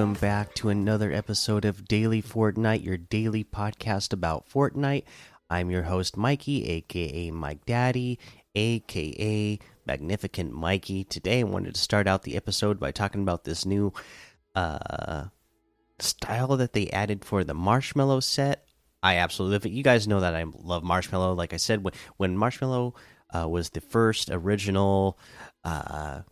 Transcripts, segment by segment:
Welcome back to another episode of Daily Fortnite, your daily podcast about Fortnite. I'm your host, Mikey, aka Mike Daddy, aka Magnificent Mikey. Today, I wanted to start out the episode by talking about this new uh, style that they added for the Marshmello set. I absolutely love it. You guys know that I love Marshmello. Like I said, when, when Marshmello uh, was the first original. Uh,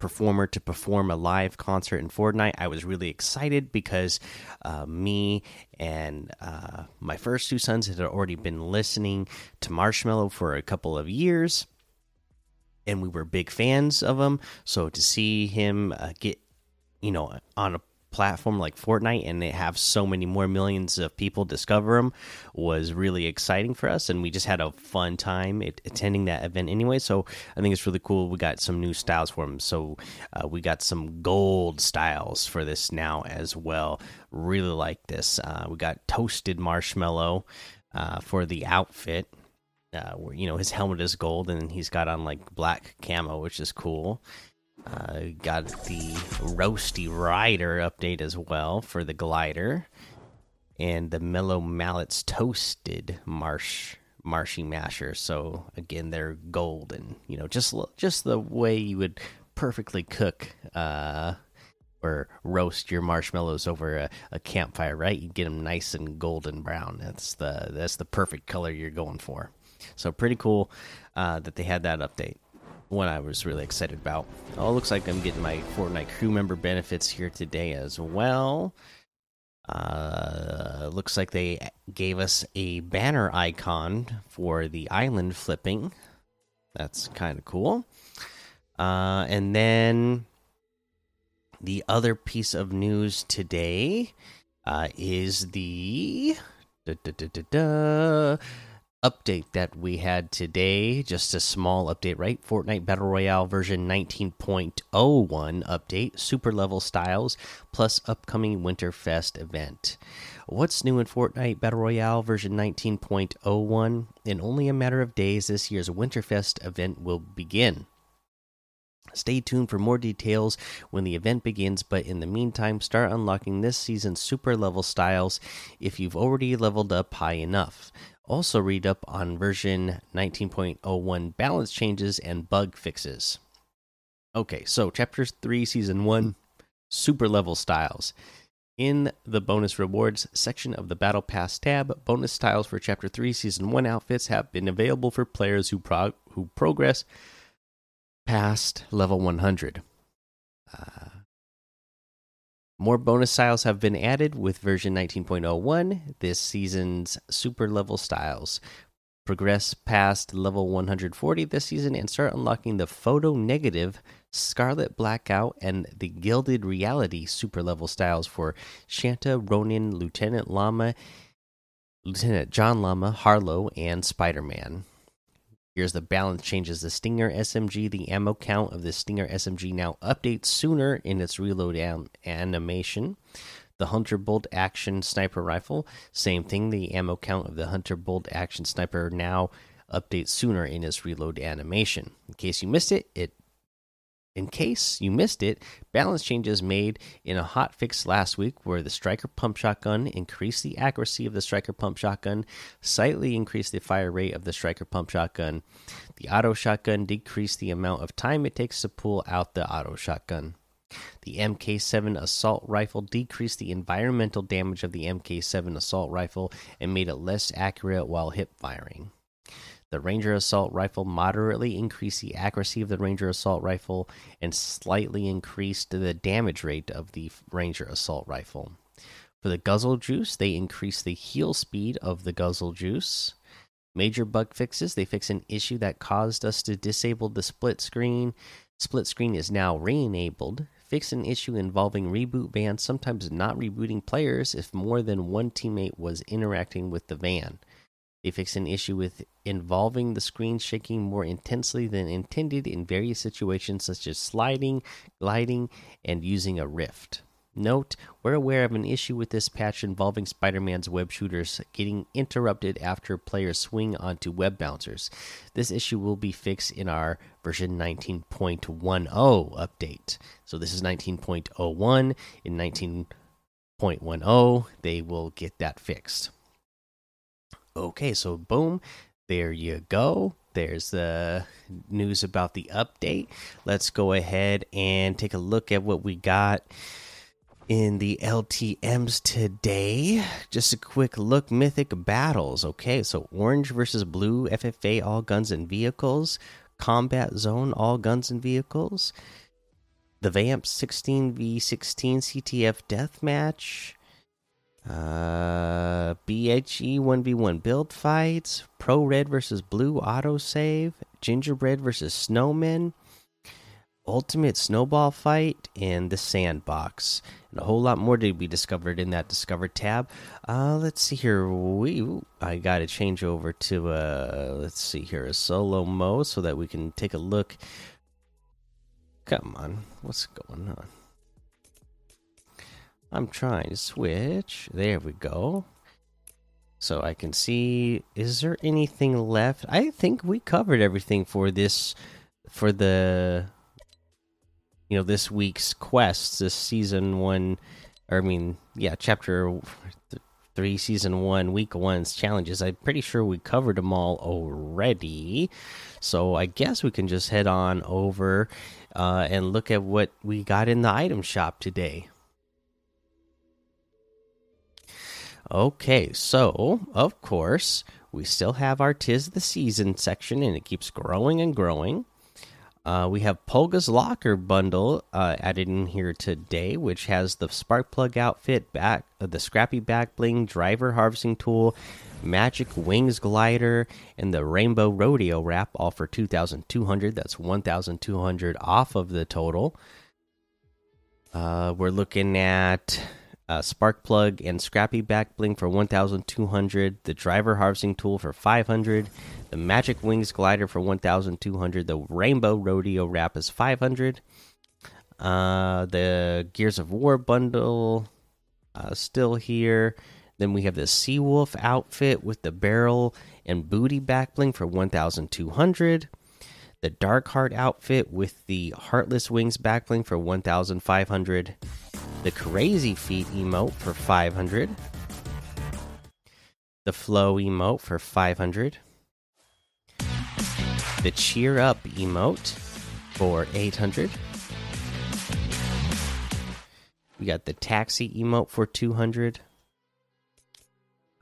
performer to perform a live concert in Fortnite. I was really excited because uh, me and uh, my first two sons had already been listening to Marshmello for a couple of years, and we were big fans of him. So to see him uh, get, you know, on a platform like Fortnite and they have so many more millions of people discover them was really exciting for us and we just had a fun time attending that event anyway. So I think it's really cool we got some new styles for them so uh, we got some gold styles for this now as well. Really like this. Uh, we got toasted marshmallow uh, for the outfit. Uh, where you know his helmet is gold and he's got on like black camo which is cool uh, got the Roasty Rider update as well for the glider, and the Mellow Mallets Toasted Marsh Marshy Masher. So again, they're golden. You know, just just the way you would perfectly cook uh, or roast your marshmallows over a, a campfire, right? You get them nice and golden brown. That's the that's the perfect color you're going for. So pretty cool uh, that they had that update one I was really excited about. Oh, looks like I'm getting my Fortnite crew member benefits here today as well. Uh, looks like they gave us a banner icon for the island flipping. That's kind of cool. Uh, and then the other piece of news today uh, is the. Da, da, da, update that we had today. Just a small update, right? Fortnite Battle Royale version 19.01 update, super level styles, plus upcoming Winterfest event. What's new in Fortnite Battle Royale version 19.01? In only a matter of days, this year's Winterfest event will begin. Stay tuned for more details when the event begins, but in the meantime, start unlocking this season's super level styles if you've already leveled up high enough. Also, read up on version 19.01 balance changes and bug fixes. Okay, so chapter 3, season 1 super level styles. In the bonus rewards section of the Battle Pass tab, bonus styles for Chapter 3 Season 1 outfits have been available for players who, who progress past level 100. Uh, more bonus styles have been added with version 19.01, this season's super level styles. Progress past level 140 this season and start unlocking the photo negative, Scarlet Blackout, and the Gilded Reality super level styles for Shanta, Ronin, Lieutenant Llama, Lieutenant John Llama, Harlowe, and Spider Man. Here's the balance changes. The Stinger SMG, the ammo count of the Stinger SMG now updates sooner in its reload animation. The Hunter Bolt Action Sniper Rifle, same thing. The ammo count of the Hunter Bolt Action Sniper now updates sooner in its reload animation. In case you missed it, it in case you missed it, balance changes made in a hot fix last week where the striker pump shotgun increased the accuracy of the striker pump shotgun, slightly increased the fire rate of the striker pump shotgun. The auto shotgun decreased the amount of time it takes to pull out the auto shotgun. The MK7 assault rifle decreased the environmental damage of the MK7 assault rifle and made it less accurate while hip firing. The Ranger Assault Rifle moderately increased the accuracy of the Ranger Assault Rifle and slightly increased the damage rate of the Ranger Assault Rifle. For the Guzzle Juice, they increased the heal speed of the Guzzle Juice. Major bug fixes they fix an issue that caused us to disable the split screen. Split screen is now re enabled. Fix an issue involving reboot vans sometimes not rebooting players if more than one teammate was interacting with the van. They fix an issue with involving the screen shaking more intensely than intended in various situations, such as sliding, gliding, and using a rift. Note, we're aware of an issue with this patch involving Spider Man's web shooters getting interrupted after players swing onto web bouncers. This issue will be fixed in our version 19.10 update. So, this is 19.01. In 19.10, they will get that fixed. Okay, so boom, there you go. There's the news about the update. Let's go ahead and take a look at what we got in the LTMs today. Just a quick look Mythic battles. Okay, so orange versus blue, FFA, all guns and vehicles. Combat zone, all guns and vehicles. The Vamp 16v16 CTF deathmatch. Uh, BHE 1v1 build fights. Pro Red versus Blue autosave. Gingerbread versus Snowmen. Ultimate Snowball Fight, and the Sandbox. And a whole lot more to be discovered in that Discover tab. Uh, let's see here. We I got to change over to uh, let's see here a solo mode so that we can take a look. Come on, what's going on? I'm trying to switch. There we go. So I can see. Is there anything left? I think we covered everything for this, for the you know this week's quests this season one or i mean yeah chapter three season one week one's challenges i'm pretty sure we covered them all already so i guess we can just head on over uh, and look at what we got in the item shop today okay so of course we still have our tis the season section and it keeps growing and growing uh, we have Polga's Locker bundle uh, added in here today, which has the spark plug outfit, back uh, the scrappy back bling, driver harvesting tool, magic wings glider, and the rainbow rodeo wrap, all for two thousand two hundred. That's one thousand two hundred off of the total. Uh, we're looking at uh, spark plug and scrappy back bling for 1200 the driver harvesting tool for 500 the magic wings glider for 1200 the rainbow rodeo wrap is 500 uh, the gears of war bundle uh, still here. Then we have the seawolf outfit with the barrel and booty back bling for 1200 the dark heart outfit with the heartless wings back bling for 1500 the Crazy Feet emote for 500. The Flow emote for 500. The Cheer Up emote for 800. We got the Taxi emote for 200.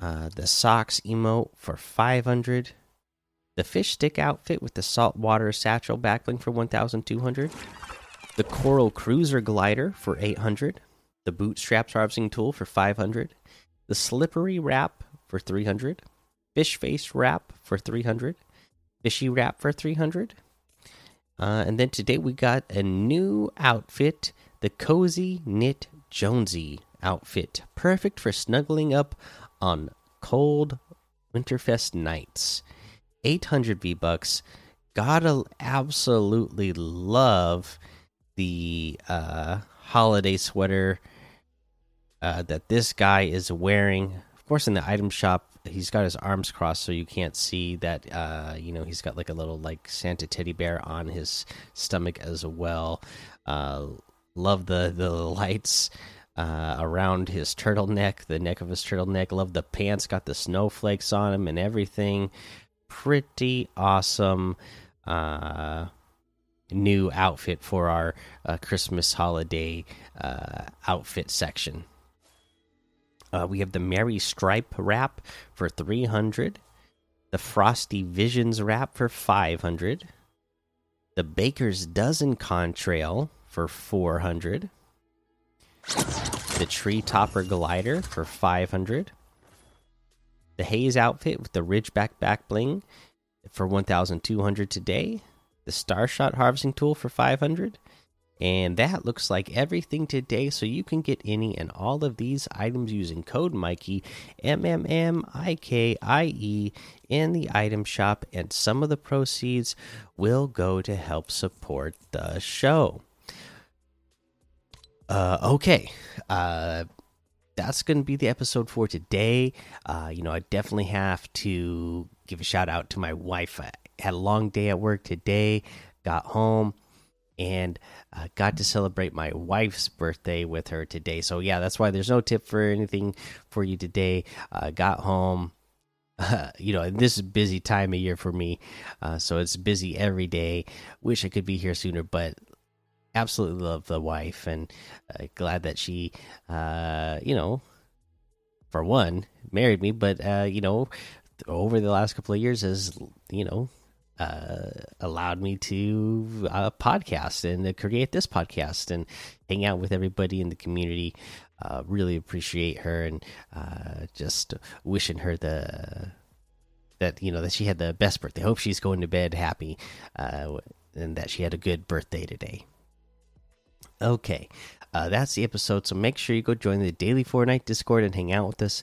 Uh, the Socks emote for 500. The Fish Stick outfit with the Saltwater Satchel backbling for 1200. The Coral Cruiser glider for 800 the bootstraps harvesting tool for 500 the slippery wrap for 300 fish face wrap for 300 fishy wrap for 300 uh, and then today we got a new outfit the cozy knit jonesy outfit perfect for snuggling up on cold winterfest nights. 800 v bucks. Gotta absolutely love the uh holiday sweater uh, that this guy is wearing. Of course, in the item shop, he's got his arms crossed, so you can't see that. Uh, you know, he's got like a little like Santa teddy bear on his stomach as well. Uh, love the the lights. Uh, around his turtleneck, the neck of his turtleneck. Love the pants, got the snowflakes on him and everything. Pretty awesome uh, new outfit for our uh, Christmas holiday uh, outfit section. Uh, we have the Merry Stripe wrap for 300, the Frosty Visions wrap for 500, the Baker's Dozen contrail for 400, the Tree Topper glider for 500, the Haze outfit with the Ridgeback back bling for 1200 today, the Starshot harvesting tool for 500, and that looks like everything today. So you can get any and all of these items using code Mikey, M M M I K I E, in the item shop. And some of the proceeds will go to help support the show. Uh, okay. Uh, that's going to be the episode for today. Uh, you know, I definitely have to give a shout out to my wife. I had a long day at work today, got home, and uh, got to celebrate my wife's birthday with her today. So, yeah, that's why there's no tip for anything for you today. Uh, got home. Uh, you know, this is busy time of year for me, uh, so it's busy every day. Wish I could be here sooner, but absolutely love the wife and uh, glad that she uh you know for one married me but you know over the last couple of years has you know uh allowed me to uh podcast and uh, create this podcast and hang out with everybody in the community uh really appreciate her and uh just wishing her the that you know that she had the best birthday hope she's going to bed happy uh and that she had a good birthday today Okay, uh, that's the episode. So make sure you go join the Daily Fortnite Discord and hang out with us.